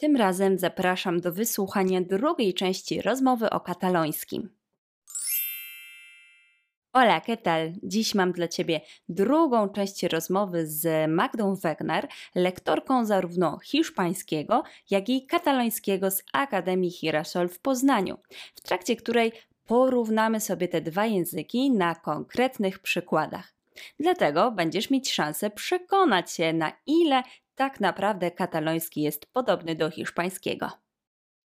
Tym razem zapraszam do wysłuchania drugiej części rozmowy o katalońskim. Hola, ¿qué tal? Dziś mam dla Ciebie drugą część rozmowy z Magdą Wegner, lektorką zarówno hiszpańskiego, jak i katalońskiego z Akademii Hirasol w Poznaniu, w trakcie której porównamy sobie te dwa języki na konkretnych przykładach. Dlatego będziesz mieć szansę przekonać się, na ile tak naprawdę kataloński jest podobny do hiszpańskiego.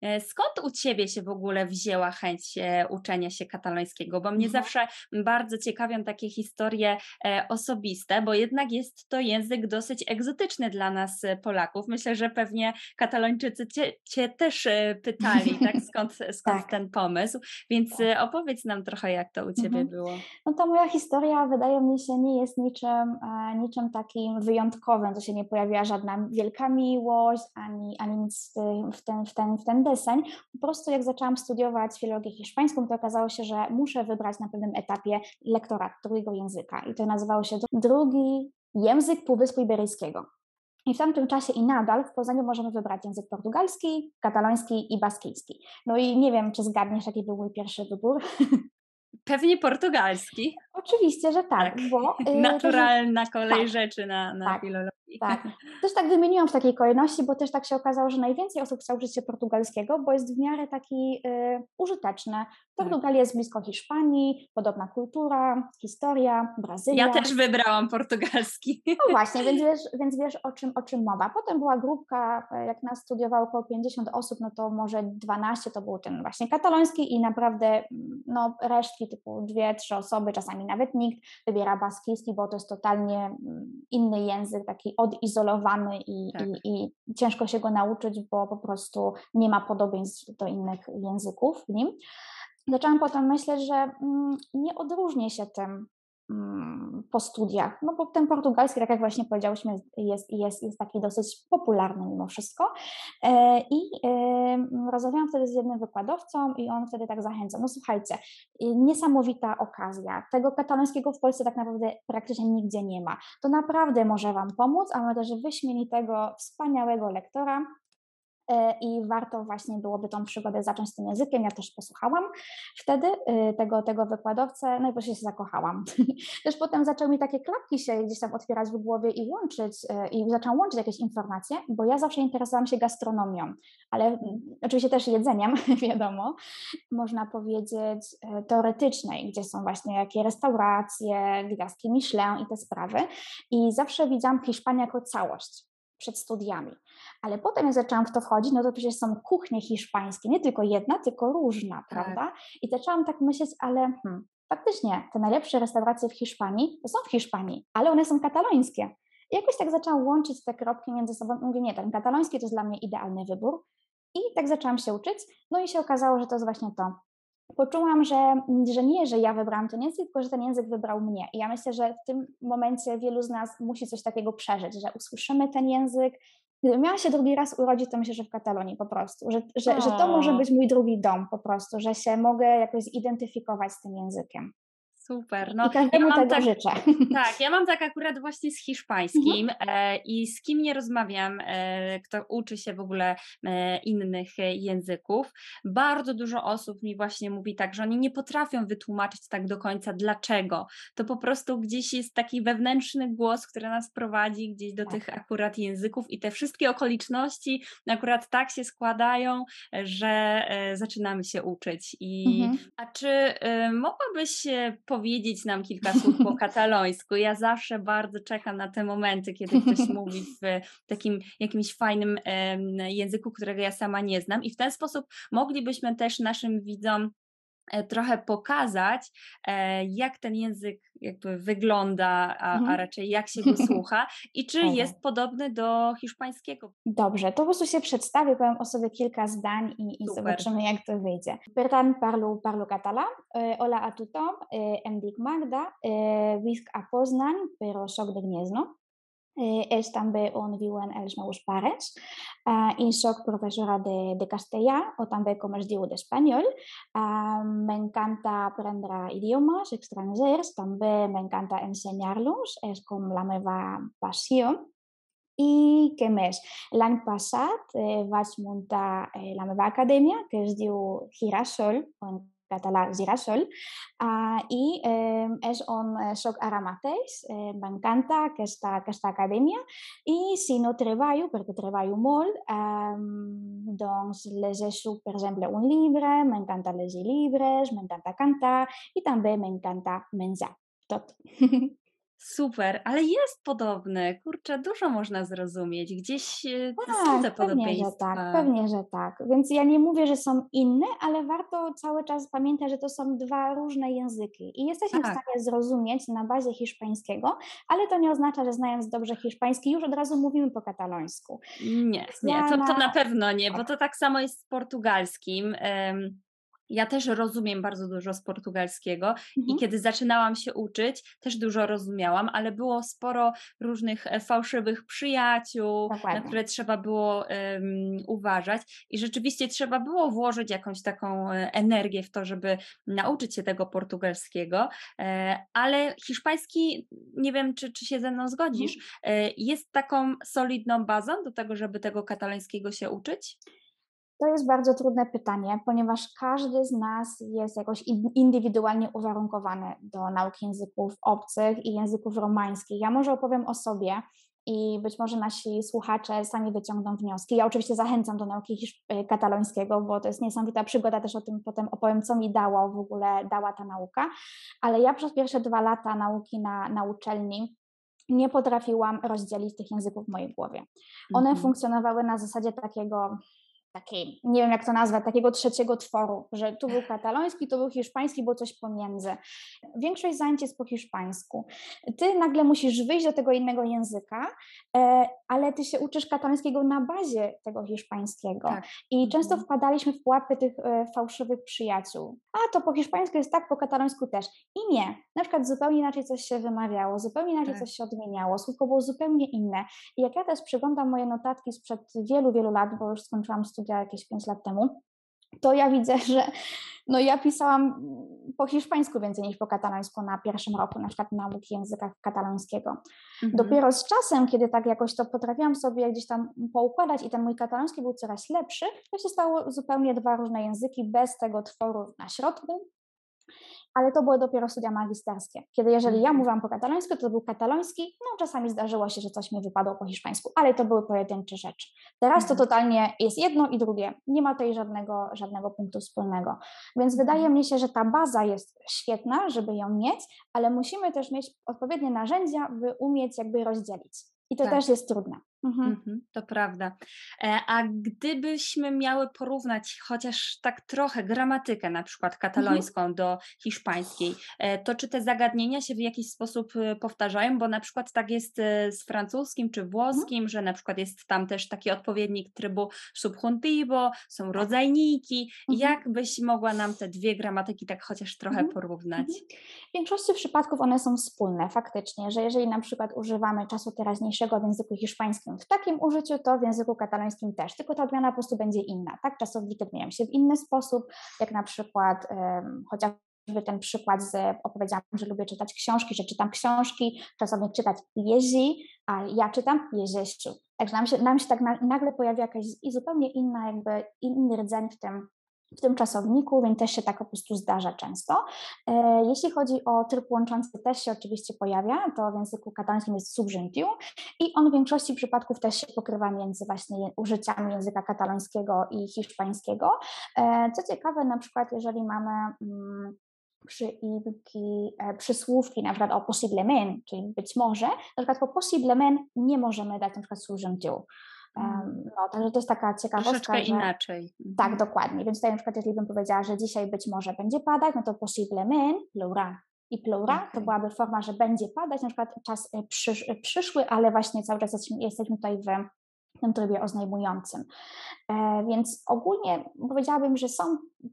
E, skąd u Ciebie się w ogóle wzięła chęć e, uczenia się katalońskiego? Bo mnie mhm. zawsze bardzo ciekawią takie historie e, osobiste, bo jednak jest to język dosyć egzotyczny dla nas Polaków. Myślę, że pewnie katalończycy Cię, cię też pytali, tak? Skąd, skąd tak. ten pomysł? Więc tak. opowiedz nam trochę, jak to u Ciebie mhm. było. No to moja historia wydaje mi się nie jest niczym, niczym takim wyjątkowym, to się nie pojawiła żadna wielka miłość, ani, ani nic w ten, w ten, w ten deseń. Po prostu jak zaczęłam studiować filologię hiszpańską, to okazało się, że muszę wybrać na pewnym etapie lektorat drugiego języka i to nazywało się drugi język Półwyspu Iberyjskiego. I w tamtym czasie i nadal w Poznaniu możemy wybrać język portugalski, kataloński i baskijski. No i nie wiem, czy zgadniesz, jaki był mój pierwszy wybór. Pewnie portugalski. Oczywiście, że tak. tak. Bo, y, Naturalna kolej tak, rzeczy na, na tak, filologię. Tak. Też tak wymieniłam w takiej kolejności, bo też tak się okazało, że najwięcej osób chce uczyć się portugalskiego, bo jest w miarę taki y, użyteczny. Tak. Portugalia jest blisko Hiszpanii, podobna kultura, historia, Brazylia. Ja też wybrałam portugalski. No właśnie, więc wiesz, więc wiesz o, czym, o czym mowa. Potem była grupka, e, jak nas studiowało około 50 osób, no to może 12 to był ten właśnie kataloński i naprawdę mm, no, resztki typu dwie, trzy osoby, czasami nawet nikt wybiera baskijski, bo to jest totalnie mm, inny język, taki odizolowany i, tak. i, i, ciężko się go nauczyć, bo po prostu nie ma podobieństw do innych języków w nim. Zaczęłam potem myśleć, że mm, nie odróżnię się tym po studiach, no bo ten portugalski, tak jak właśnie powiedziałyśmy, jest, jest, jest taki dosyć popularny mimo wszystko. E, I rozmawiałam wtedy z jednym wykładowcą i on wtedy tak zachęcał, no słuchajcie, niesamowita okazja, tego katalońskiego w Polsce tak naprawdę praktycznie nigdzie nie ma. To naprawdę może Wam pomóc, a mamy też wyśmienitego, wspaniałego lektora, E, i warto właśnie byłoby tą przygodę zacząć z tym językiem. Ja też posłuchałam wtedy e, tego, tego wykładowcę, no i właśnie się zakochałam. Też potem zaczęły mi takie klapki się gdzieś tam otwierać w głowie i łączyć, e, i zaczęłam łączyć jakieś informacje, bo ja zawsze interesowałam się gastronomią, ale oczywiście też jedzeniem, wiadomo, można powiedzieć teoretycznej, gdzie są właśnie jakie restauracje, gwiazdki Michelin i te sprawy. I zawsze widziałam Hiszpanię jako całość przed studiami. Ale potem jak zaczęłam w to wchodzić, no to przecież są kuchnie hiszpańskie, nie tylko jedna, tylko różna, tak. prawda? I zaczęłam tak myśleć, ale hmm, faktycznie te najlepsze restauracje w Hiszpanii są w Hiszpanii, ale one są katalońskie. I jakoś tak zaczęłam łączyć te kropki między sobą. Mówię, nie, ten kataloński to jest dla mnie idealny wybór. I tak zaczęłam się uczyć, no i się okazało, że to jest właśnie to. Poczułam, że, że nie, że ja wybrałam ten język, tylko że ten język wybrał mnie. I ja myślę, że w tym momencie wielu z nas musi coś takiego przeżyć, że usłyszymy ten język, Gdybym miała się drugi raz urodzić, to myślę, że w Katalonii po prostu, że, że, że to może być mój drugi dom po prostu, że się mogę jakoś zidentyfikować z tym językiem. Super. No, I każdemu ja tego tak, życzę. Tak, ja mam tak akurat właśnie z hiszpańskim mhm. e, i z kim nie rozmawiam, e, kto uczy się w ogóle e, innych języków. Bardzo dużo osób mi właśnie mówi tak, że oni nie potrafią wytłumaczyć tak do końca dlaczego. To po prostu gdzieś jest taki wewnętrzny głos, który nas prowadzi gdzieś do tak. tych akurat języków i te wszystkie okoliczności akurat tak się składają, że zaczynamy się uczyć. I, mhm. A czy mogłabyś powiedzieć, powiedzieć nam kilka słów po katalońsku. Ja zawsze bardzo czekam na te momenty, kiedy ktoś mówi w takim jakimś fajnym języku, którego ja sama nie znam i w ten sposób moglibyśmy też naszym widzom trochę pokazać, e, jak ten język jakby wygląda, a, mhm. a raczej jak się go słucha i czy mhm. jest podobny do hiszpańskiego. Dobrze, to po prostu się przedstawię, powiem o sobie kilka zdań i, i zobaczymy, jak to wyjdzie. Per tant, parlo, parlo català. E, hola a tothom, em dic Magda, visc a Poznań, però soc de Gniezno. Eh, és també on viuen els meus pares eh, i sóc professora de, de castellà o també com es diu d'espanyol. Eh, m'encanta aprendre idiomes estrangers, també m'encanta ensenyar-los, és com la meva passió. I què més? L'any passat eh, vaig muntar eh, la meva acadèmia, que es diu Girasol, o en català Girasol, uh, i eh, és on soc ara mateix. Eh, M'encanta aquesta, aquesta acadèmia i si no treballo, perquè treballo molt, eh, doncs llegeixo, per exemple, un llibre, m'encanta llegir llibres, m'encanta cantar i també m'encanta menjar tot. Super, ale jest podobne. Kurczę, dużo można zrozumieć. Gdzieś e, są te Tak, pewnie, że tak, pewnie, że tak. Więc ja nie mówię, że są inne, ale warto cały czas pamiętać, że to są dwa różne języki i jesteśmy w Tak, stanie zrozumieć na bazie hiszpańskiego, ale to nie oznacza, że znając dobrze hiszpański już od razu mówimy po katalońsku. nie, nie, to, to na pewno nie, bo Tak. to tak samo jest z portugalskim. Em, Ja też rozumiem bardzo dużo z portugalskiego i Mhm, kiedy zaczynałam się uczyć, też dużo rozumiałam, ale było sporo różnych e, fałszywych przyjaciół, na dokładnie. które trzeba było em, uważać i rzeczywiście trzeba było włożyć jakąś taką e, energię w to, żeby nauczyć się tego portugalskiego, e, ale hiszpański, nie wiem, czy, czy się ze mną Mhm. zgodzisz, e, jest taką solidną bazą do tego, żeby tego katalońskiego się uczyć? To jest bardzo trudne pytanie, ponieważ każdy z nas jest jakoś in- indywidualnie uwarunkowany do nauki języków obcych i języków romańskich. Ja może opowiem o sobie i być może nasi słuchacze sami wyciągną wnioski. Ja oczywiście zachęcam do nauki y, katalońskiego, bo to jest niesamowita przygoda, też o tym potem opowiem, co mi dało w ogóle, dała ta nauka, ale ja przez pierwsze dwa lata nauki na, na uczelni nie potrafiłam rozdzielić tych języków w mojej głowie. One Mhm. funkcjonowały na zasadzie takiego takiej, nie wiem jak to nazwać, takiego trzeciego tworu, że tu był kataloński, tu był hiszpański, było coś pomiędzy. Większość zajęć jest po hiszpańsku. Ty nagle musisz wyjść do tego innego języka, e, ale ty się uczysz katalońskiego na bazie tego hiszpańskiego. Tak. I często Mhm. wpadaliśmy w pułapkę tych e, fałszywych przyjaciół. A to po hiszpańsku jest tak, po katalońsku też. I nie. Na przykład zupełnie inaczej coś się wymawiało, zupełnie inaczej Tak. coś się odmieniało, słówko było zupełnie inne. I jak ja też przeglądam moje notatki sprzed wielu, wielu lat, bo już skończyłam studia jakieś 5 lat temu, to ja widzę, że no ja pisałam po hiszpańsku więcej niż po katalońsku na pierwszym roku, na przykład nauki języka katalońskiego. Mhm. Dopiero z czasem, kiedy tak jakoś to potrafiłam sobie gdzieś tam poukładać i ten mój kataloński był coraz lepszy, to się stało zupełnie dwa różne języki bez tego tworu na środku, ale to były dopiero studia magisterskie, kiedy jeżeli ja Mhm. mówiłam po katalońsku, to był kataloński, no czasami zdarzyło się, że coś mi wypadło po hiszpańsku, ale to były pojedyncze rzeczy. Teraz to Mhm. totalnie jest jedno i drugie, nie ma tutaj żadnego, żadnego punktu wspólnego, więc Mhm. wydaje mi się, że ta baza jest świetna, żeby ją mieć, ale musimy też mieć odpowiednie narzędzia, by umieć jakby rozdzielić i to Tak. też jest trudne. Mhm. Mhm, to prawda. E, A gdybyśmy miały porównać chociaż tak trochę gramatykę, na przykład Mhm. katalońską do hiszpańskiej, e, to czy te zagadnienia się w jakiś sposób e, powtarzają? Bo na przykład tak jest z francuskim czy Mhm. włoskim, że na przykład jest tam też taki odpowiednik trybu subjuntivo, są Tak. rodzajniki. Mhm. Jak byś mogła nam te dwie gramatyki tak chociaż trochę Mhm. porównać? Mhm. W większości przypadków one są wspólne, faktycznie, że jeżeli na przykład używamy czasu teraźniejszego w języku hiszpańskim w takim użyciu, to w języku katalońskim też, tylko ta odmiana po prostu będzie inna, tak? Czasowniki odmieniają się w inny sposób, jak na przykład um, ten przykład z, opowiedziałam, że lubię czytać książki, że czytam książki, czasownik czytać jezi, a ja czytam jezieszczu. Także nam się, nam się tak na, nagle pojawia jakaś i zupełnie inna, jakby inny rdzeń w tym, w tym czasowniku, więc też się tak po prostu zdarza często. E, Jeśli chodzi o tryb łączący, też się oczywiście pojawia, to w języku katalońskim jest subjuntiu i on w większości przypadków też się pokrywa między właśnie użyciami języka katalońskiego i hiszpańskiego. E, Co ciekawe, na przykład jeżeli mamy mm, przyimki, e, przysłówki, na przykład o possiblement, czyli być może, na przykład po possiblement nie możemy dać na przykład subjuntiu. Em, No, także to jest taka ciekawostka, Troszeczkę że... inaczej. Tak, Mhm. dokładnie. Więc tutaj na przykład, jeżeli bym powiedziała, że dzisiaj być może będzie padać, no to possiblement pleura. I pleura to Okej. byłaby forma, że będzie padać, na przykład czas e, przysz, e, przyszły, ale właśnie cały czas jesteśmy, jesteśmy tutaj w tym trybie oznajmującym. E, więc ogólnie powiedziałabym, że są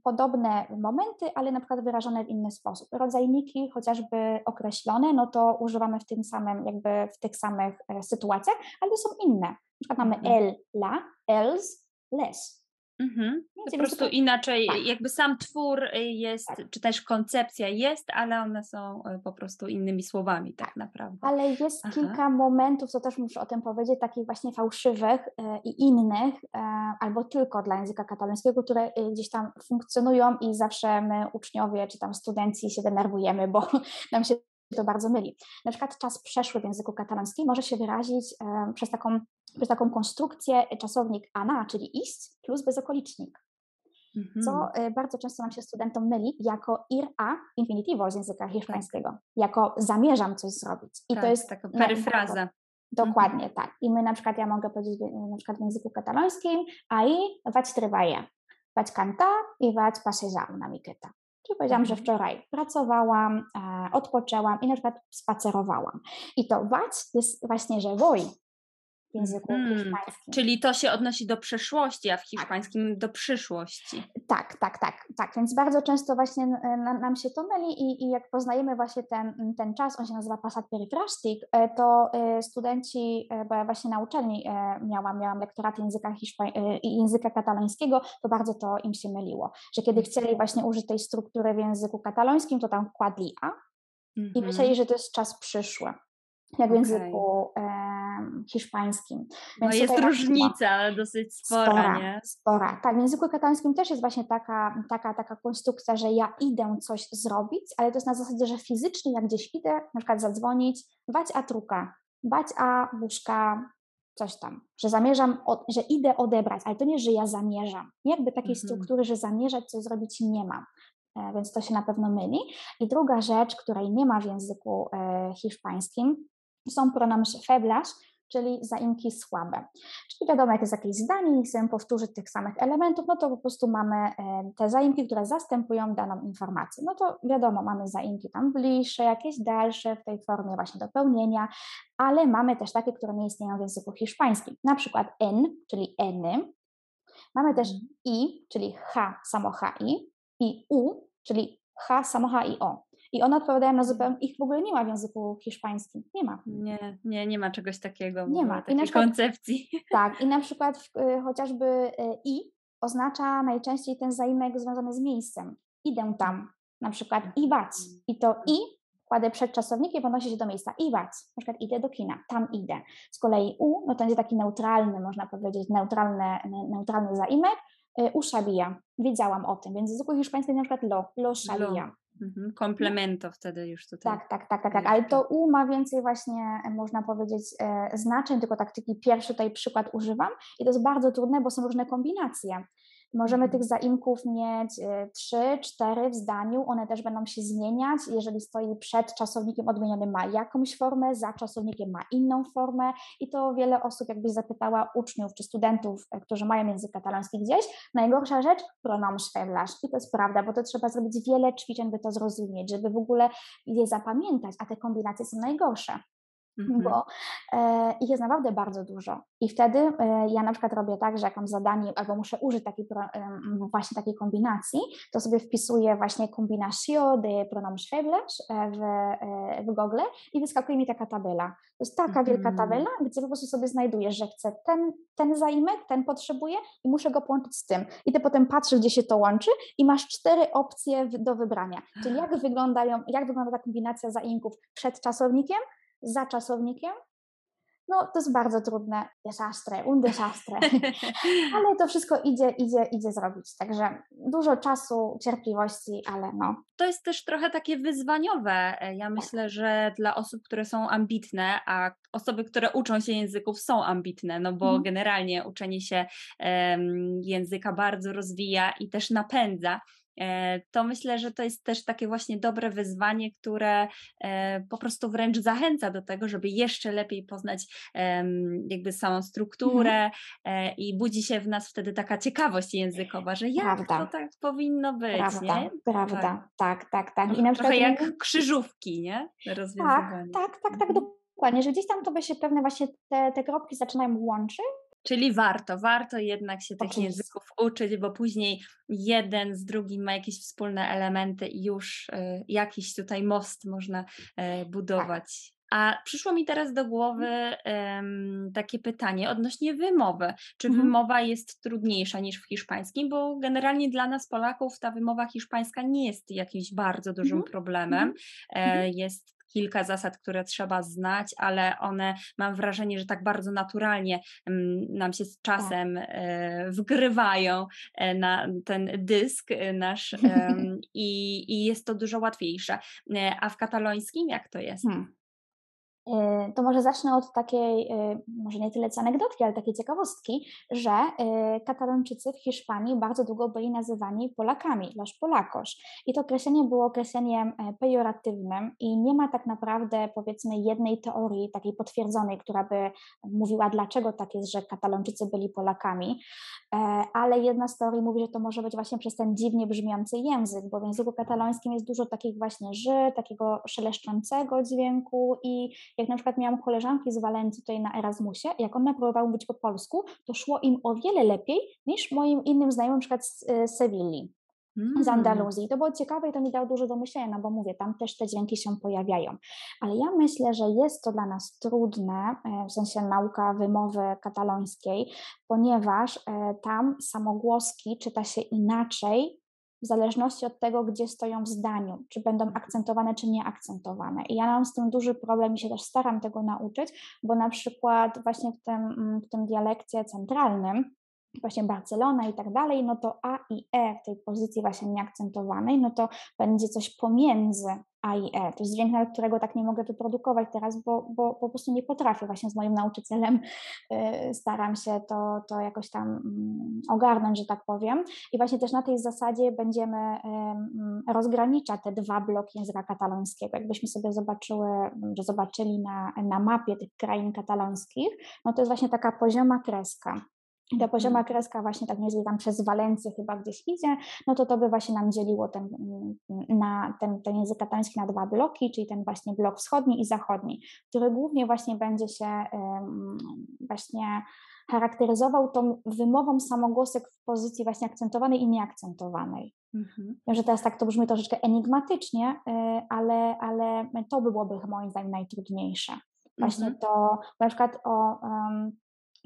podobne momenty, ale na przykład wyrażone w inny sposób. Rodzajniki chociażby określone, no to używamy w tym samym, jakby w tych samych e, sytuacjach, ale są inne. Na przykład mamy Mhm. el, la, els, les. Mhm. Po prostu inaczej, tak. jakby sam twór y, jest, tak. czy też koncepcja jest, ale one są y, po prostu innymi słowami tak, tak naprawdę. Ale jest Aha. kilka momentów, co też muszę o tym powiedzieć, takich właśnie fałszywych e, i innych, e, albo tylko dla języka katalońskiego, które y, gdzieś tam funkcjonują i zawsze my uczniowie czy tam studenci się denerwujemy, bo nam się to bardzo myli. Na przykład czas przeszły w języku katalońskim może się wyrazić przez taką, przez taką konstrukcję czasownik ana, czyli iść, plus bezokolicznik. Co mhm. e, bardzo często nam się studentom myli jako ir a infinitivo z języka hiszpańskiego, tak. jako zamierzam coś zrobić. I tak, to jest taka peryfraza. Dokładnie mhm. tak. I my na przykład, ja mogę powiedzieć na przykład w języku katalońskim, ahí vaig treballar, vaig cantar i vaig passejar una miqueta. Czyli powiedziałam, że mhm. wczoraj pracowałam, e, odpoczęłam i na przykład spacerowałam. I to wać jest właśnie, że woj w języku hmm, hiszpańskim. Czyli to się odnosi do przeszłości, a w tak. hiszpańskim tak. do przyszłości. Tak, tak, tak, tak. Więc bardzo często właśnie nam się to myli i, i jak poznajemy właśnie ten, ten czas, on się nazywa passat perifrastic, e, to e, studenci, e, bo ja właśnie na uczelni miałam, miałam lektorat języka, hiszpań, języka katalońskiego, to bardzo to im się myliło, że kiedy mhm. chcieli właśnie użyć tej struktury w języku katalońskim, to tam wkładli a i mhm. myśleli, że to jest czas przyszły jak w języku e, hiszpańskim. Więc no jest różnica, ale dosyć spora, spora, nie? Spora. Tak, w języku katalońskim też jest właśnie taka, taka, taka konstrukcja, że ja idę coś zrobić, ale to jest na zasadzie, że fizycznie jak gdzieś idę, na przykład zadzwonić, bać a truka, bać a buszka, coś tam, że zamierzam, że idę odebrać, ale to nie, że ja zamierzam. Jakby takiej mhm. struktury, że zamierzać coś zrobić nie mam. E, więc to się na pewno myli. I druga rzecz, której nie ma w języku e, hiszpańskim, są pronoms faibles, czyli zaimki słabe. Czyli wiadomo, jak jest jakieś zdanie i chcemy powtórzyć tych samych elementów, no to po prostu mamy e, te zaimki, które zastępują daną informację. No to wiadomo, mamy zaimki tam bliższe, jakieś dalsze w tej formie właśnie dopełnienia, ale mamy też takie, które nie istnieją w języku hiszpańskim. Na przykład n, czyli eny. Mamy też i, czyli h, samo hi i u, czyli h, samo h i o. I one odpowiadają na zupełnie, ich w ogóle nie ma w języku hiszpańskim. Nie ma. Nie, nie, nie ma czegoś takiego. Nie ma. Takiej przykład, koncepcji. Tak, i na przykład y, chociażby y, i oznacza najczęściej ten zaimek związany z miejscem. Idę tam, na przykład i bać. I to i kładę przed czasownikiem, odnosi się do miejsca i bać. Na przykład idę do kina, tam idę. Z kolei u, no to będzie taki neutralny, można powiedzieć, neutralny, neutralny zaimek. Y, u szabija. Wiedziałam o tym, więc w języku hiszpańskim na przykład lo, lo szabija. Mhm, komplemento wtedy już tutaj. Tak, tak, tak, tak, tak. Ale to U ma więcej właśnie, e, można powiedzieć, e, znaczeń, tylko tak taki pierwszy tutaj przykład używam i to jest bardzo trudne, bo są różne kombinacje. Możemy tych zaimków mieć y, trzy, cztery w zdaniu, one też będą się zmieniać. Jeżeli stoi przed czasownikiem odmienionym ma jakąś formę, za czasownikiem ma inną formę. I to wiele osób jakbyś zapytała uczniów czy studentów, e, którzy mają język kataloński gdzieś, najgorsza rzecz? Pronom szweblarz i to jest prawda, bo to trzeba zrobić wiele ćwiczeń, by to zrozumieć, żeby w ogóle je zapamiętać, a te kombinacje są najgorsze. Mhm. bo e, ich jest naprawdę bardzo dużo. I wtedy e, ja na przykład robię tak, że jak mam zadanie albo muszę użyć takiej, e, właśnie takiej kombinacji, to sobie wpisuję właśnie combinación de pronoms faibles e, w, e, w Google i wyskakuje mi taka tabela. To jest taka mhm. wielka tabela, gdzie po prostu sobie znajduję, że chcę ten, ten zaimek, ten potrzebuję i muszę go połączyć z tym. I ty potem patrzysz, gdzie się to łączy i masz cztery opcje do wybrania. Czyli jak wyglądają, jak wygląda ta kombinacja zaimków przed czasownikiem, za czasownikiem, no to jest bardzo trudne, desastre, un desastre, ale to wszystko idzie, idzie, idzie zrobić, także dużo czasu, cierpliwości, ale no. To jest też trochę takie wyzwaniowe, e, ja tak. myślę, że dla osób, które są ambitne, a osoby, które uczą się języków są ambitne, no bo mhm. generalnie uczenie się um, języka bardzo rozwija i też napędza, to myślę, że to jest też takie właśnie dobre wyzwanie, które e, po prostu wręcz zachęca do tego, żeby jeszcze lepiej poznać jakby samą strukturę mhm. i budzi się w nas wtedy taka ciekawość językowa, że jak Prawda. to tak powinno być, Prawda. nie? Prawda, tak, tak, tak. I na Trochę jak krzyżówki, nie? Rozwiązywanie. Tak, tak, tak, tak, mhm. dokładnie, że gdzieś tam to by się pewne właśnie te, te kropki zaczynają łączyć, Czyli warto, warto jednak się tych języków uczyć, bo później jeden z drugim ma jakieś wspólne elementy i już y, jakiś tutaj most można y, budować. A przyszło mi teraz do głowy um, takie pytanie odnośnie wymowy. Czy Mhm. wymowa jest trudniejsza niż w hiszpańskim? Bo generalnie dla nas, Polaków, ta wymowa hiszpańska nie jest jakimś bardzo dużym Mhm. problemem. Mhm. Mhm. E, jest kilka zasad, które trzeba znać, ale one mam wrażenie, że tak bardzo naturalnie mm, nam się z Tak. czasem e, wgrywają e, na ten dysk e, nasz i, i jest to dużo łatwiejsze. A w katalońskim jak to jest? Hmm. Y, To może zacznę od takiej, y, może nie tyle co anegdotki, ale takiej ciekawostki, że y, Katalończycy w Hiszpanii bardzo długo byli nazywani Polakami, los Polakos. I to określenie było określeniem e, pejoratywnym i nie ma tak naprawdę powiedzmy jednej teorii takiej potwierdzonej, która by mówiła, dlaczego tak jest, że Katalończycy byli Polakami, E, ale jedna z teorii mówi, że to może być właśnie przez ten dziwnie brzmiący język, bo w języku katalońskim jest dużo takich właśnie ży, takiego szeleszczącego dźwięku i jak na przykład miałam koleżanki z Walencji tutaj na Erasmusie, jak one próbowały mówić po polsku, to szło im o wiele lepiej niż moim innym znajomym, na przykład z Sewilli, z Mm, Andaluzji. To było ciekawe i to mi dało dużo do myślenia, no bo mówię, tam też te dźwięki się pojawiają. Ale ja myślę, że jest to dla nas trudne, e, w sensie nauka wymowy katalońskiej, ponieważ e, tam samogłoski czyta się inaczej w zależności od tego, gdzie stoją w zdaniu, czy będą akcentowane, czy nieakcentowane. I ja mam z tym duży problem i się też staram tego nauczyć, bo na przykład właśnie w tym, mm, w tym dialekcie centralnym, właśnie Barcelona i tak dalej, no to A i E w tej pozycji właśnie nieakcentowanej, no to będzie coś pomiędzy A i E. To jest dźwięk, którego tak nie mogę wyprodukować teraz, bo, bo po prostu nie potrafię. Właśnie z moim nauczycielem y, staram się to, to jakoś tam mm, ogarnąć, że tak powiem. I właśnie też na tej zasadzie będziemy ym, rozgraniczać te dwa bloki języka katalońskiego. Jakbyśmy sobie zobaczyły, że zobaczyli na, na mapie tych krain katalońskich, no to jest właśnie taka pozioma kreska. Ta pozioma Mhm. kreska właśnie tak więcej tam przez Walencję chyba gdzieś idzie, no to to by właśnie nam dzieliło ten, mm, na, ten, ten język kataloński na dwa bloki, czyli ten właśnie blok wschodni i zachodni, który głównie właśnie będzie się właśnie charakteryzował tą wymową samogłosek w pozycji właśnie akcentowanej i nieakcentowanej. mhm. Wiem, że teraz tak to brzmi troszeczkę enigmatycznie, y, ale, ale to byłoby moim zdaniem najtrudniejsze. Właśnie Mhm. to, na przykład o, um,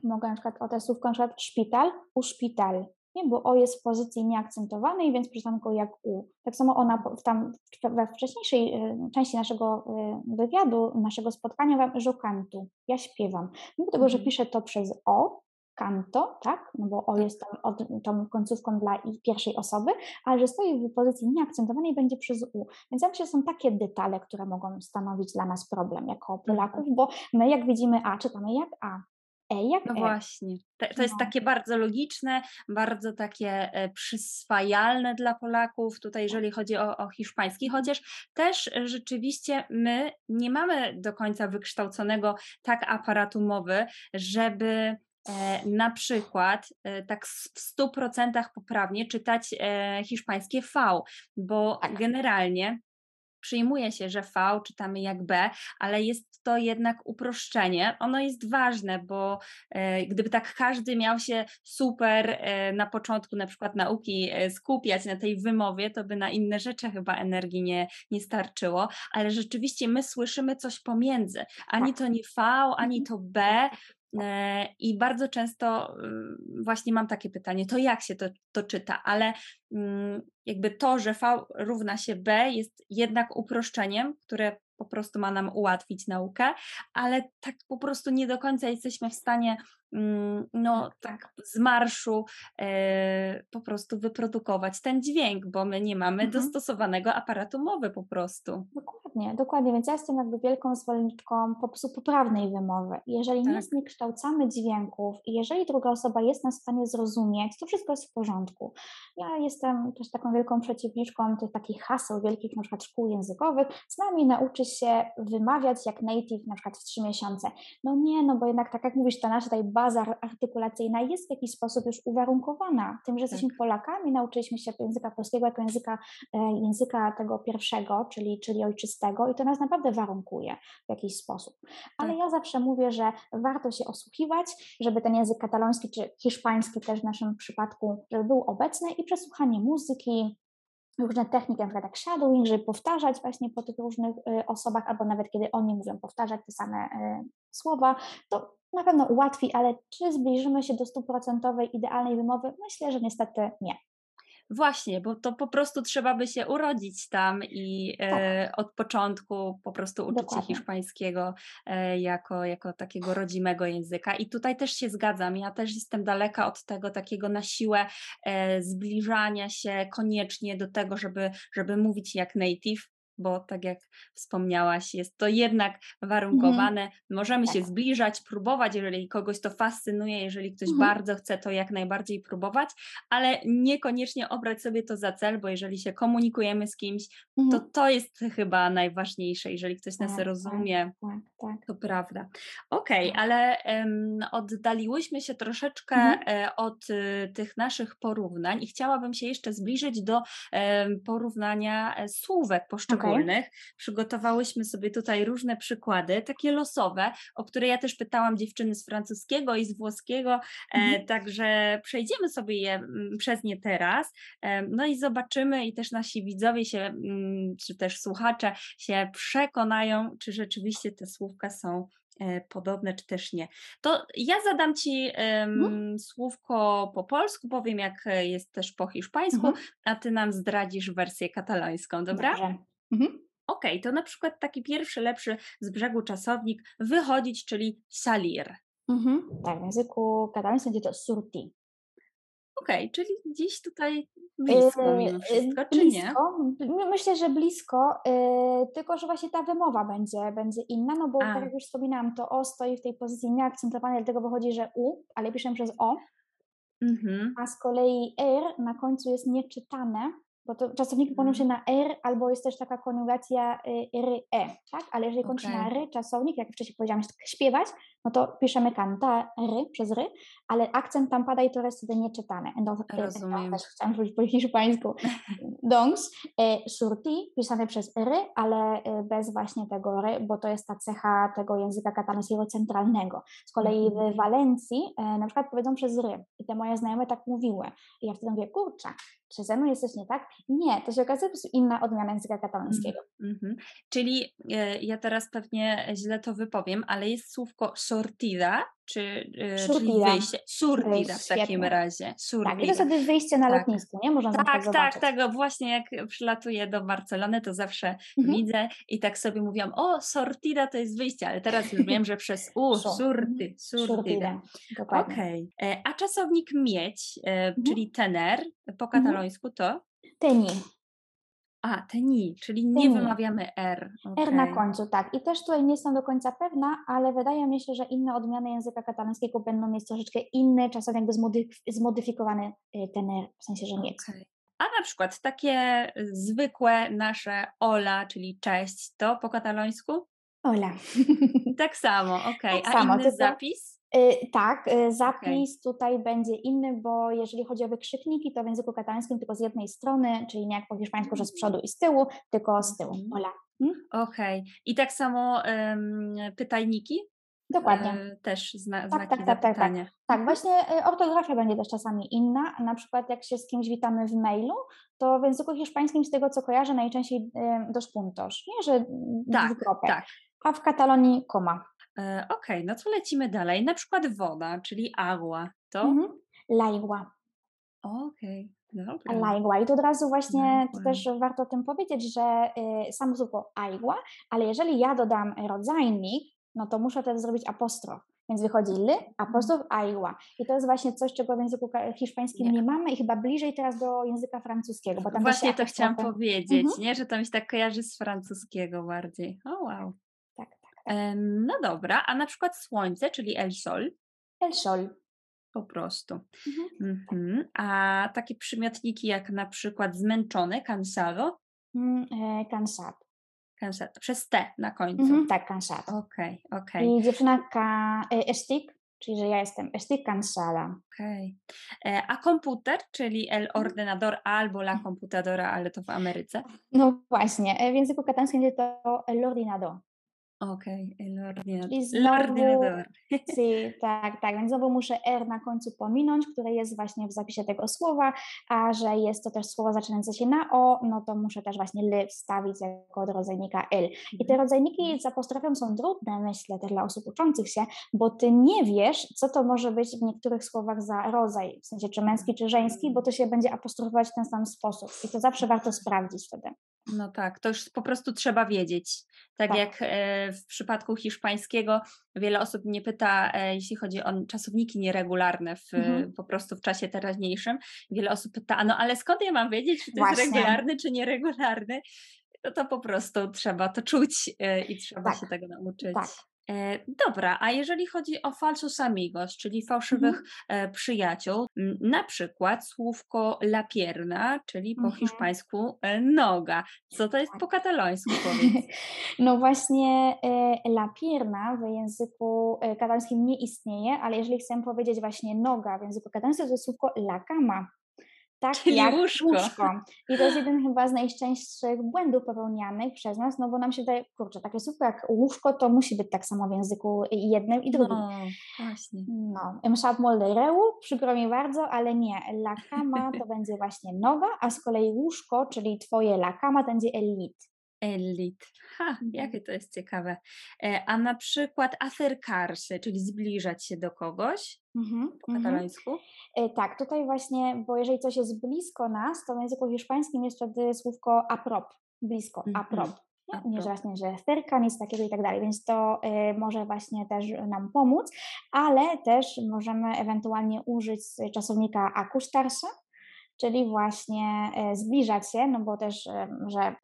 mogę na przykład o te słówko na przykład szpital, u szpital, nie? bo o jest w pozycji nieakcentowanej, więc przeczytam go jak u. Tak samo ona tam we wcześniejszej y, części naszego y, wywiadu, naszego spotkania, wam, że kantu, ja śpiewam. Mimo tego, że Mhm. piszę to przez o, kanto, tak, no bo o jest tam od, tą końcówką dla pierwszej osoby, ale że stoi w pozycji nieakcentowanej będzie przez u. Więc że są takie detale, które mogą stanowić dla nas problem jako Polaków, bo my jak widzimy a, czytamy jak a, e jak No e. właśnie. Te- To jest No. takie bardzo logiczne, bardzo takie e, przyswajalne dla Polaków, tutaj jeżeli chodzi o, o hiszpański, chociaż też e, rzeczywiście my nie mamy do końca wykształconego tak aparatu mowy, żeby e, na przykład tak w 100% poprawnie czytać hiszpańskie V, bo Tak. generalnie przyjmuje się, że V czytamy jak B, ale jest to jednak uproszczenie. Ono jest ważne, bo e, gdyby tak każdy miał się super e, na początku na przykład nauki e, skupiać na tej wymowie, to by na inne rzeczy chyba energii nie, nie starczyło, ale rzeczywiście my słyszymy coś pomiędzy. Ani Tak. to nie V, ani Mhm. to B. E, I bardzo często mm, właśnie mam takie pytanie, to jak się to, to czyta, ale mm, jakby to, że V równa się B jest jednak uproszczeniem, które po prostu ma nam ułatwić naukę, ale tak po prostu nie do końca jesteśmy w stanie no tak z marszu e, po prostu wyprodukować ten dźwięk, bo my nie mamy Mhm. dostosowanego aparatu mowy po prostu. Dokładnie, dokładnie, więc ja jestem jakby wielką zwolenniczką po prostu poprawnej wymowy. Jeżeli nie Tak. zniekształcamy dźwięków i jeżeli druga osoba jest nas w stanie zrozumieć, to wszystko jest w porządku. Ja jestem też taką wielką przeciwniczką tych takich haseł wielkich na przykład szkół językowych. Z nami nauczy się wymawiać jak native na przykład w trzy miesiące. No nie, no bo jednak tak jak mówisz, ta nasza tutaj baza ar- artykulacyjna jest w jakiś sposób już uwarunkowana tym, że jesteśmy Tak. Polakami, nauczyliśmy się języka polskiego jako języka e, języka tego pierwszego, czyli, czyli ojczystego, i to nas naprawdę warunkuje w jakiś sposób. Ale Tak. ja zawsze mówię, że warto się osłuchiwać, żeby ten język kataloński czy hiszpański też w naszym przypadku, żeby był obecny i przesłuchanie muzyki. Różne techniki, na przykład jak shadowing, żeby powtarzać właśnie po tych różnych y, osobach, albo nawet kiedy oni mówią powtarzać te same y, słowa, to na pewno ułatwi, ale czy zbliżymy się do stuprocentowej idealnej wymowy? Myślę, że niestety nie. Właśnie, bo to po prostu trzeba by się urodzić tam i Tak. e, od początku po prostu uczyć się Dokładnie. hiszpańskiego e, jako, jako takiego rodzimego języka. I tutaj też się zgadzam. Ja też jestem daleka od tego takiego na siłę e, zbliżania się koniecznie do tego, żeby, żeby mówić jak native. Bo tak jak wspomniałaś, jest to jednak Mhm. warunkowane. Możemy się Tak. zbliżać, próbować, jeżeli kogoś to fascynuje, jeżeli ktoś Mhm. bardzo chce, to jak najbardziej próbować, ale niekoniecznie obrać sobie to za cel, bo jeżeli się komunikujemy z kimś, to Mhm. to jest chyba najważniejsze. Jeżeli ktoś nas Tak, tak, rozumie, tak, tak. to prawda. Okej, Tak. ale em, oddaliłyśmy się troszeczkę Mhm. e, od y, tych naszych porównań i chciałabym się jeszcze zbliżyć do porównania e, słówek poszczególnych. Przygotowałyśmy sobie tutaj różne przykłady, takie losowe, o które ja też pytałam dziewczyny z francuskiego i z włoskiego, e, Mhm. także przejdziemy sobie je mm, przez nie teraz. Em, No i zobaczymy, i też nasi widzowie się, mm, czy też słuchacze się przekonają, czy rzeczywiście te słówka są e, podobne, czy też nie. To ja zadam Ci em, Mhm. słówko po polsku, powiem jak e, jest też po hiszpańsku, Mhm. a Ty nam zdradzisz wersję katalońską, dobra? Dobrze. Mhm. Okej, to na przykład taki pierwszy, lepszy z brzegu czasownik wychodzić, czyli salir. Mhm. Tak, w języku katalońskim będzie to surti. Okej, czyli gdzieś tutaj blisko mimo Yy, wszystko, czy nie? blisko. My- Myślę, że blisko, yy, tylko że właśnie ta wymowa będzie, będzie inna, no bo A. tak jak już wspominałam, to O stoi w tej pozycji nieakcentowanej, dlatego wychodzi, że U, ale piszę przez O, Mhm. a z kolei R na końcu jest nieczytane, bo to czasowniki kończą się na R, albo jest też taka koniugacja y, R-E, tak? Ale jeżeli kończy się na Okej. R, czasownik, jak wcześniej powiedziałam, śpiewać, no to piszemy canta, R przez R, ale akcent tam pada i to jest wtedy nieczytane. Entonces, eh, Rozumiem. entonces, chciałam powiedzieć po hiszpańsku. Donc, eh, surti pisane przez R, ale bez właśnie tego R, bo to jest ta cecha tego języka katalońskiego centralnego. Z kolei Mhm. w Walencji e, na przykład powiedzą przez ry i te moje znajome tak mówiły. I ja wtedy mówię, kurczę, czy ze mną jest coś nie tak? Nie, to się okazuje po prostu inna odmiana języka katalońskiego. Mhm. Czyli e, ja teraz pewnie źle to wypowiem, ale jest słówko sortida, czy, e, czyli wyjście. Surtida w takim Świetnie. razie. Tak, i to wtedy wyjście na Tak. lotnisku, nie? Można Tak, tak tak, zobaczyć. tak. o, Właśnie jak przylatuję do Barcelony, to zawsze Mhm. widzę i tak sobie mówiłam, o, sortida to jest wyjście, ale teraz już wiem, że przez u, Su. surty, Mhm. dokładnie. Okej. E, A czasownik mieć, e, Mhm. czyli tener, po Mhm. katalońsku to? Teni, A, teni, czyli nie Teni. wymawiamy R. R na końcu, tak. I też tutaj nie jestem do końca pewna, ale wydaje mi się, że inne odmiany języka katalońskiego będą mieć troszeczkę inny, czasem jakby zmodyf- zmodyfikowany y, ten R, w sensie, że mieć. Okej. A na przykład takie y, zwykłe nasze ola, czyli cześć, to po katalońsku? Ola. Tak samo, okej. Tak A samo, inny zapis? Y, Tak, y, zapis tutaj będzie inny, bo jeżeli chodzi o wykrzykniki, to w języku katalańskim tylko z jednej strony, czyli nie jak po hiszpańsku, że z przodu i z tyłu, tylko z tyłu. Mhm. Ola. Okej. I tak samo em, pytajniki? Dokładnie. E, też zna, Tak, znaki tak, tak, tak, tak. Tak, właśnie y, ortografia będzie też czasami inna. Na przykład jak się z kimś witamy w mailu, to w języku hiszpańskim z tego co kojarzę najczęściej dos puntos, nie, że Tak, dwukropek. tak. A w Katalonii koma. E, Okej, no to lecimy dalej. Na przykład woda, czyli agua. To? Mhm. Okej, dobra. Laigua. I tu od razu właśnie to też warto o tym powiedzieć, że y, samo słowo aigua, ale jeżeli ja dodam rodzajnik, no to muszę wtedy zrobić apostrof. Więc wychodzi ly, apostrof, aigua. I to jest właśnie coś, czego w języku ka- hiszpańskim Nie. nie, mamy i chyba bliżej teraz do języka francuskiego, bo tam też Właśnie się to chciałam powiedzieć, Mhm. nie? Że to mi się tak kojarzy z francuskiego bardziej. O wow. No dobra, a na przykład słońce, czyli el sol, El sol. po prostu. Mhm. Mhm. A takie przymiotniki jak na przykład zmęczony, cansado, Mm, e, cansado. cansado przez T na końcu. Mhm, tak, cansado. Okej, okej, I dziewczyna ka, e, czyli że ja jestem estoy cansada. okej. E, A komputer, czyli el Mhm. ordenador albo la computadora, ale to w Ameryce. No właśnie, e, w języku katańskim będzie to el ordinador. Okej, okay. I znowu, si, tak, tak, więc znowu muszę R na końcu pominąć, które jest właśnie w zapisie tego słowa, a że jest to też słowo zaczynające się na O, no to muszę też właśnie L wstawić jako od rodzajnika L. I te mhm. rodzajniki z apostrofią są trudne, myślę, też dla osób uczących się, bo ty nie wiesz, co to może być w niektórych słowach za rodzaj, w sensie czy męski, czy żeński, bo to się będzie apostrofować w ten sam sposób i to zawsze warto sprawdzić wtedy. No tak, to już po prostu trzeba wiedzieć. Tak, tak. jak e, w przypadku hiszpańskiego wiele osób mnie pyta, e, jeśli chodzi o czasowniki nieregularne w, mhm. po prostu w czasie teraźniejszym, wiele osób pyta, no ale skąd ja mam wiedzieć, czy to Właśnie. jest regularny, czy nieregularny? No to po prostu trzeba to czuć e, i trzeba tak. się tego nauczyć. Tak. E, dobra, a jeżeli chodzi o falsus amigos, czyli fałszywych mhm. przyjaciół, na przykład słówko la pierna, czyli po mhm. hiszpańsku e, noga. Co to jest tak. po katalońsku powiedz? No właśnie la pierna w języku katalońskim nie istnieje, ale jeżeli chcę powiedzieć właśnie noga w języku katalońskim, to jest słówko la cama. Tak, Czyli jak łóżko. łóżko. I to jest jeden chyba z najczęstszych błędów popełnianych przez nas, no bo nam się wydaje, kurczę, takie słówko jak łóżko to musi być tak samo w języku jednym i drugim. No, właśnie. No, em sap moldereu, przykro mi bardzo, ale nie. La cama to będzie właśnie noga, a z kolei łóżko, czyli twoje la cama, to będzie elit. Elit. Ha, mhm. jakie to jest ciekawe. E, a na przykład acercarse, czyli zbliżać się do kogoś mhm, po mhm. katalońsku? E, tak, tutaj właśnie, bo jeżeli coś jest blisko nas, to w języku hiszpańskim jest wtedy słówko aprop, blisko, aprop. Nie, że właśnie, że cerca, nic takiego i tak dalej, więc to y, może właśnie też nam pomóc, ale też możemy ewentualnie użyć czasownika akustarsa, czyli właśnie e, zbliżać się, no bo też, e, że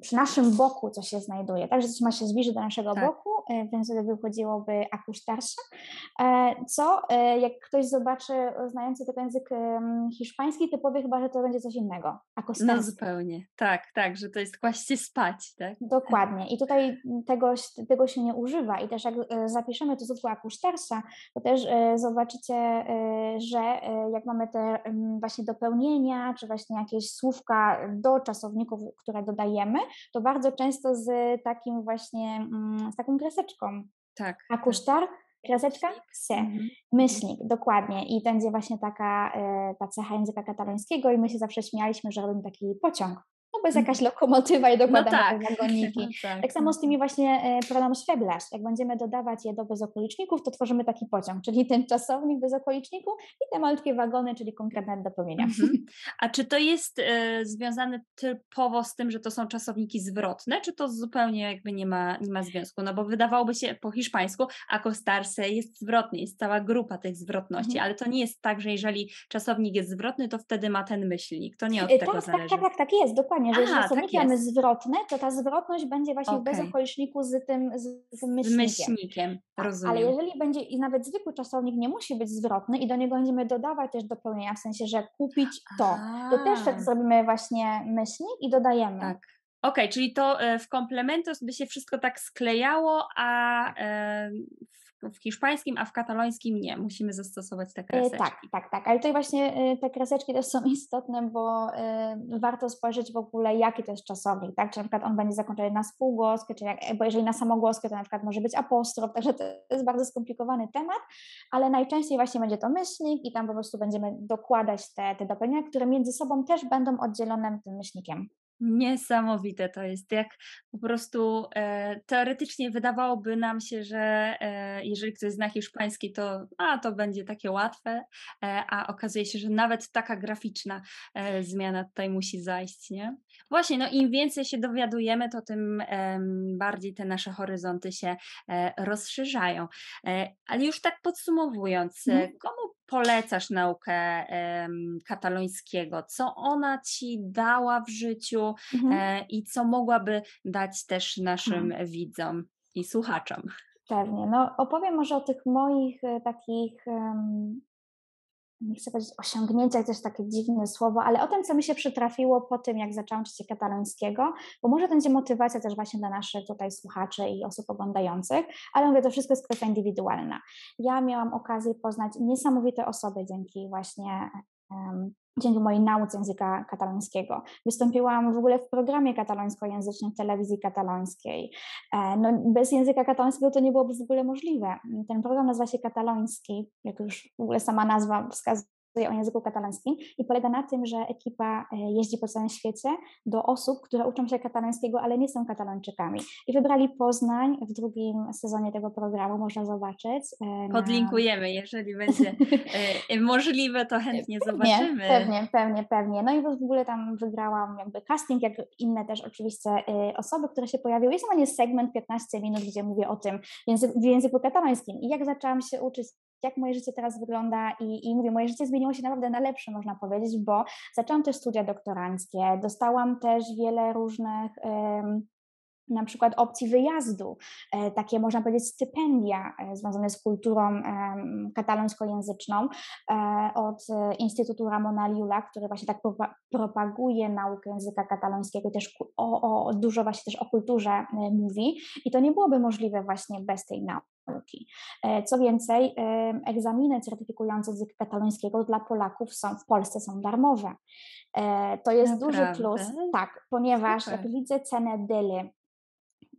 przy naszym boku coś się znajduje, także coś ma się zbliżyć do naszego tak. boku, e, więc wtedy wychodziłoby akustarsza, co jak ktoś zobaczy znający ten język hiszpański, to powie chyba, że to będzie coś innego. No zupełnie, tak, tak, że to jest kłaść się spać, tak? Dokładnie i tutaj tego, tego się nie używa i też jak zapiszemy to słówko akustarsza, to też zobaczycie, że jak mamy te właśnie dopełnienie czy właśnie jakieś słówka do czasowników, które dodajemy, to bardzo często z takim właśnie, mm, z taką kreseczką. Tak. A kusztar, kreseczka, se, mhm. myślnik, dokładnie. I będzie właśnie taka e, ta cecha języka katalońskiego i my się zawsze śmialiśmy, że robimy taki pociąg bo jest jakaś mhm. lokomotywa i dokładamy no tak. wagoniki. No tak. tak. samo z tymi właśnie e, pronoms faibles. Jak będziemy dodawać je do bezokoliczników, to tworzymy taki pociąg, czyli ten czasownik bez okoliczników i te malutkie wagony, czyli konkretne dopełnienia. Mhm. A czy to jest e, związane typowo z tym, że to są czasowniki zwrotne, czy to zupełnie jakby nie ma, nie ma związku? No bo wydawałoby się po hiszpańsku acostarse jest zwrotny, jest cała grupa tych zwrotności, mhm. ale to nie jest tak, że jeżeli czasownik jest zwrotny, to wtedy ma ten myślnik. To nie od e, tego tak, zależy. Tak, tak, tak jest, dokładnie że jeżeli czasownik tak mamy zwrotne, to ta zwrotność będzie właśnie okay. w bezokoliczniku z tym, z tym myślnikiem. myślnikiem. Tak, rozumiem. Ale jeżeli będzie, i nawet zwykły czasownik nie musi być zwrotny i do niego będziemy dodawać też dopełnienia, w sensie, że kupić to, to też tak zrobimy właśnie myślnik i dodajemy. Tak. Okej, okay, czyli to e, w komplementos by się wszystko tak sklejało, a e, w hiszpańskim, a w katalońskim nie. Musimy zastosować te e, kreseczki. Tak, tak, tak. Ale tutaj właśnie te kreseczki też są istotne, bo warto spojrzeć w ogóle, jaki to jest czasownik, tak? Czy na przykład on będzie zakończony na spółgłoskę, czy jak, bo jeżeli na samogłoskę, to na przykład może być apostrof, także to jest bardzo skomplikowany temat, ale najczęściej właśnie będzie to myślnik i tam po prostu będziemy dokładać te, te dopełnienia, które między sobą też będą oddzielone tym myślnikiem. Niesamowite to jest, jak po prostu e, teoretycznie wydawałoby nam się, że e, jeżeli ktoś zna hiszpański, to a, to będzie takie łatwe, e, a okazuje się, że nawet taka graficzna e, zmiana tutaj musi zajść, nie? Właśnie, no im więcej się dowiadujemy, to tym bardziej te nasze horyzonty się e, rozszerzają. E, ale już tak podsumowując, mhm. komu polecasz naukę katalońskiego? Co ona ci dała w życiu mhm. E, i co mogłaby dać też naszym mhm. widzom i słuchaczom? Pewnie. No, opowiem może o tych moich takich um, nie chcę powiedzieć osiągnięciach, też takie dziwne słowo, ale o tym, co mi się przytrafiło po tym, jak zaczęłam czytać katalońskiego, bo może to będzie motywacja też właśnie dla naszych tutaj słuchaczy i osób oglądających, ale mówię, to wszystko jest kwestia indywidualna. Ja miałam okazję poznać niesamowite osoby dzięki właśnie um, dzięki mojej nauce języka katalońskiego. Wystąpiłam w ogóle w programie katalońskojęzycznym w telewizji katalońskiej. E, no, bez języka katalońskiego to nie byłoby w ogóle możliwe. Ten program nazywa się Kataloński, jak już w ogóle sama nazwa wskazuje o języku katalańskim i polega na tym, że ekipa e, jeździ po całym świecie do osób, które uczą się katalańskiego, ale nie są katalończykami. I wybrali Poznań w drugim sezonie tego programu, można zobaczyć. E, Podlinkujemy, jeżeli będzie e, możliwe, to chętnie zobaczymy. Pewnie, pewnie, pewnie. No i w ogóle tam wygrałam jakby casting, jak inne też oczywiście osoby, które się pojawiły. Jest normalnie segment 15 minut, gdzie mówię o tym w języku katalońskim. I jak zaczęłam się uczyć jak moje życie teraz wygląda i, i mówię, moje życie zmieniło się naprawdę na lepsze, można powiedzieć, bo zaczęłam też studia doktoranckie, dostałam też wiele różnych na przykład opcji wyjazdu, e, takie można powiedzieć stypendia e, związane z kulturą katalońskojęzyczną e, od Instytutu Ramona Liula, który właśnie tak propaguje naukę języka katalońskiego i też o, o, dużo właśnie też o kulturze mówi i to nie byłoby możliwe właśnie bez tej nauki. Co więcej, egzaminy certyfikujące język katalońskiego dla Polaków są w Polsce są darmowe. To jest Naprawdę? duży plus, tak, ponieważ Super. jak widzę cenę dyly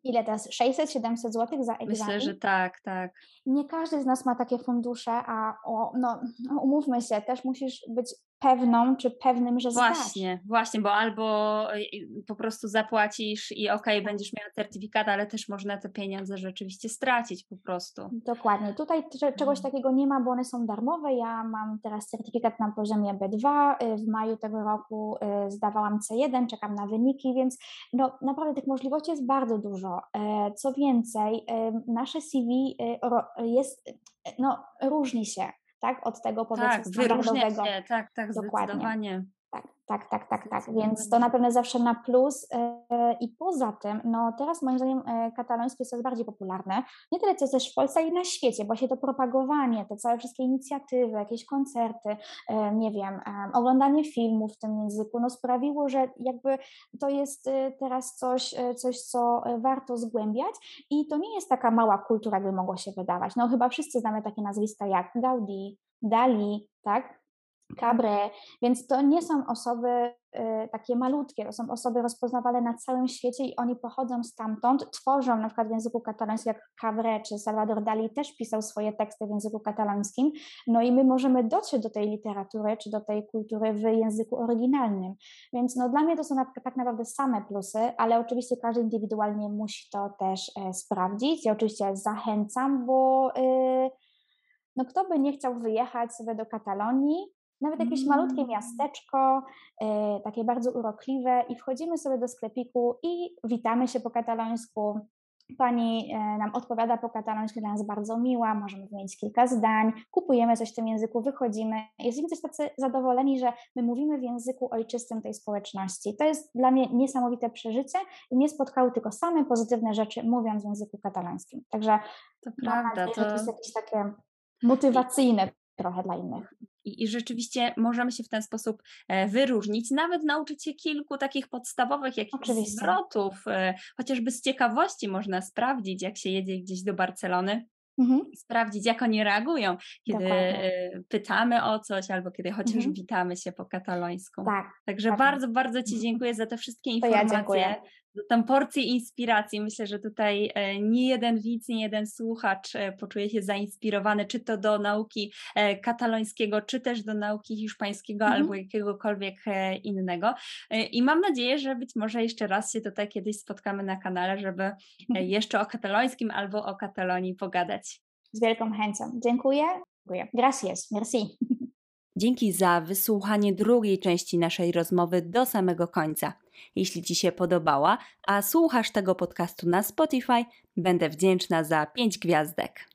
ile teraz? 600-700 zł za egzamin? Myślę, że tak, tak. Nie każdy z nas ma takie fundusze, a o, no, no umówmy się, też musisz być pewną czy pewnym, że zdasz. Właśnie, właśnie, bo albo y, po prostu zapłacisz i okej, okay, będziesz miała certyfikat, ale też można te pieniądze rzeczywiście stracić po prostu. Dokładnie. Tutaj czegoś mhm. takiego nie ma, bo one są darmowe. Ja mam teraz certyfikat na poziomie B2. Y, w maju tego roku y, zdawałam C1, czekam na wyniki, więc no, naprawdę tych możliwości jest bardzo dużo. E, co więcej, nasze CV jest, no, różni się tak, od tego powiedzmy tak, standardowego. Się, tak, tak, Dokładnie. zdecydowanie. Tak, tak, tak, tak, tak. Więc to na pewno zawsze na plus. E, I poza tym, no teraz moim zdaniem e, katalońskie jest coraz bardziej popularne. Nie tyle co też w Polsce, ale i na świecie, właśnie to propagowanie, te całe wszystkie inicjatywy, jakieś koncerty, e, nie wiem, oglądanie filmów w tym języku, no sprawiło, że jakby to jest teraz coś, coś, co warto zgłębiać i to nie jest taka mała kultura, jakby mogło się wydawać. No chyba wszyscy znamy takie nazwiska jak Gaudi, Dali, tak? Cabre, więc to nie są osoby y, takie malutkie, to są osoby rozpoznawalne na całym świecie i oni pochodzą stamtąd, tworzą na przykład w języku katalońskim, jak Cabre czy Salvador Dali też pisał swoje teksty w języku katalońskim, no i my możemy dotrzeć do tej literatury czy do tej kultury w języku oryginalnym, więc no dla mnie to są tak naprawdę same plusy, ale oczywiście każdy indywidualnie musi to też e, sprawdzić. Ja oczywiście zachęcam, bo y, no kto by nie chciał wyjechać sobie do Katalonii, nawet jakieś malutkie mm. miasteczko, e, takie bardzo urokliwe i wchodzimy sobie do sklepiku i witamy się po katalońsku. Pani e, nam odpowiada po katalońsku, dla nas bardzo miła, możemy wymienić kilka zdań, kupujemy coś w tym języku, wychodzimy. Jesteśmy też tacy zadowoleni, że my mówimy w języku ojczystym tej społeczności. To jest dla mnie niesamowite przeżycie i mnie spotkały tylko same pozytywne rzeczy, mówiąc w języku katalońskim. Także to prawda, to... to jest jakieś takie motywacyjne trochę dla innych. I, I, rzeczywiście możemy się w ten sposób e, wyróżnić, nawet nauczyć się kilku takich podstawowych jakichś zwrotów, e, chociażby z ciekawości można sprawdzić, jak się jedzie gdzieś do Barcelony. Mhm. Sprawdzić, jak oni reagują, kiedy Dokładnie. E, pytamy o coś, albo kiedy chociaż mhm. witamy się po katalońsku. Tak. Także tak. bardzo, bardzo Ci mhm. dziękuję za te wszystkie informacje. Ja tą porcję inspiracji. Myślę, że tutaj e, nie jeden widz, nie jeden słuchacz e, poczuje się zainspirowany, czy to do nauki e, katalońskiego, czy też do nauki hiszpańskiego mhm. albo jakiegokolwiek innego. I mam nadzieję, że być może jeszcze raz się tutaj kiedyś spotkamy na kanale, żeby mhm. jeszcze o katalońskim albo o Katalonii pogadać. Z wielką chęcią. Dziękuję. Dziękuję. Gracias. Merci. Dzięki za wysłuchanie drugiej części naszej rozmowy do samego końca. Jeśli Ci się podobała, a słuchasz tego podcastu na Spotify, będę wdzięczna za 5 gwiazdek.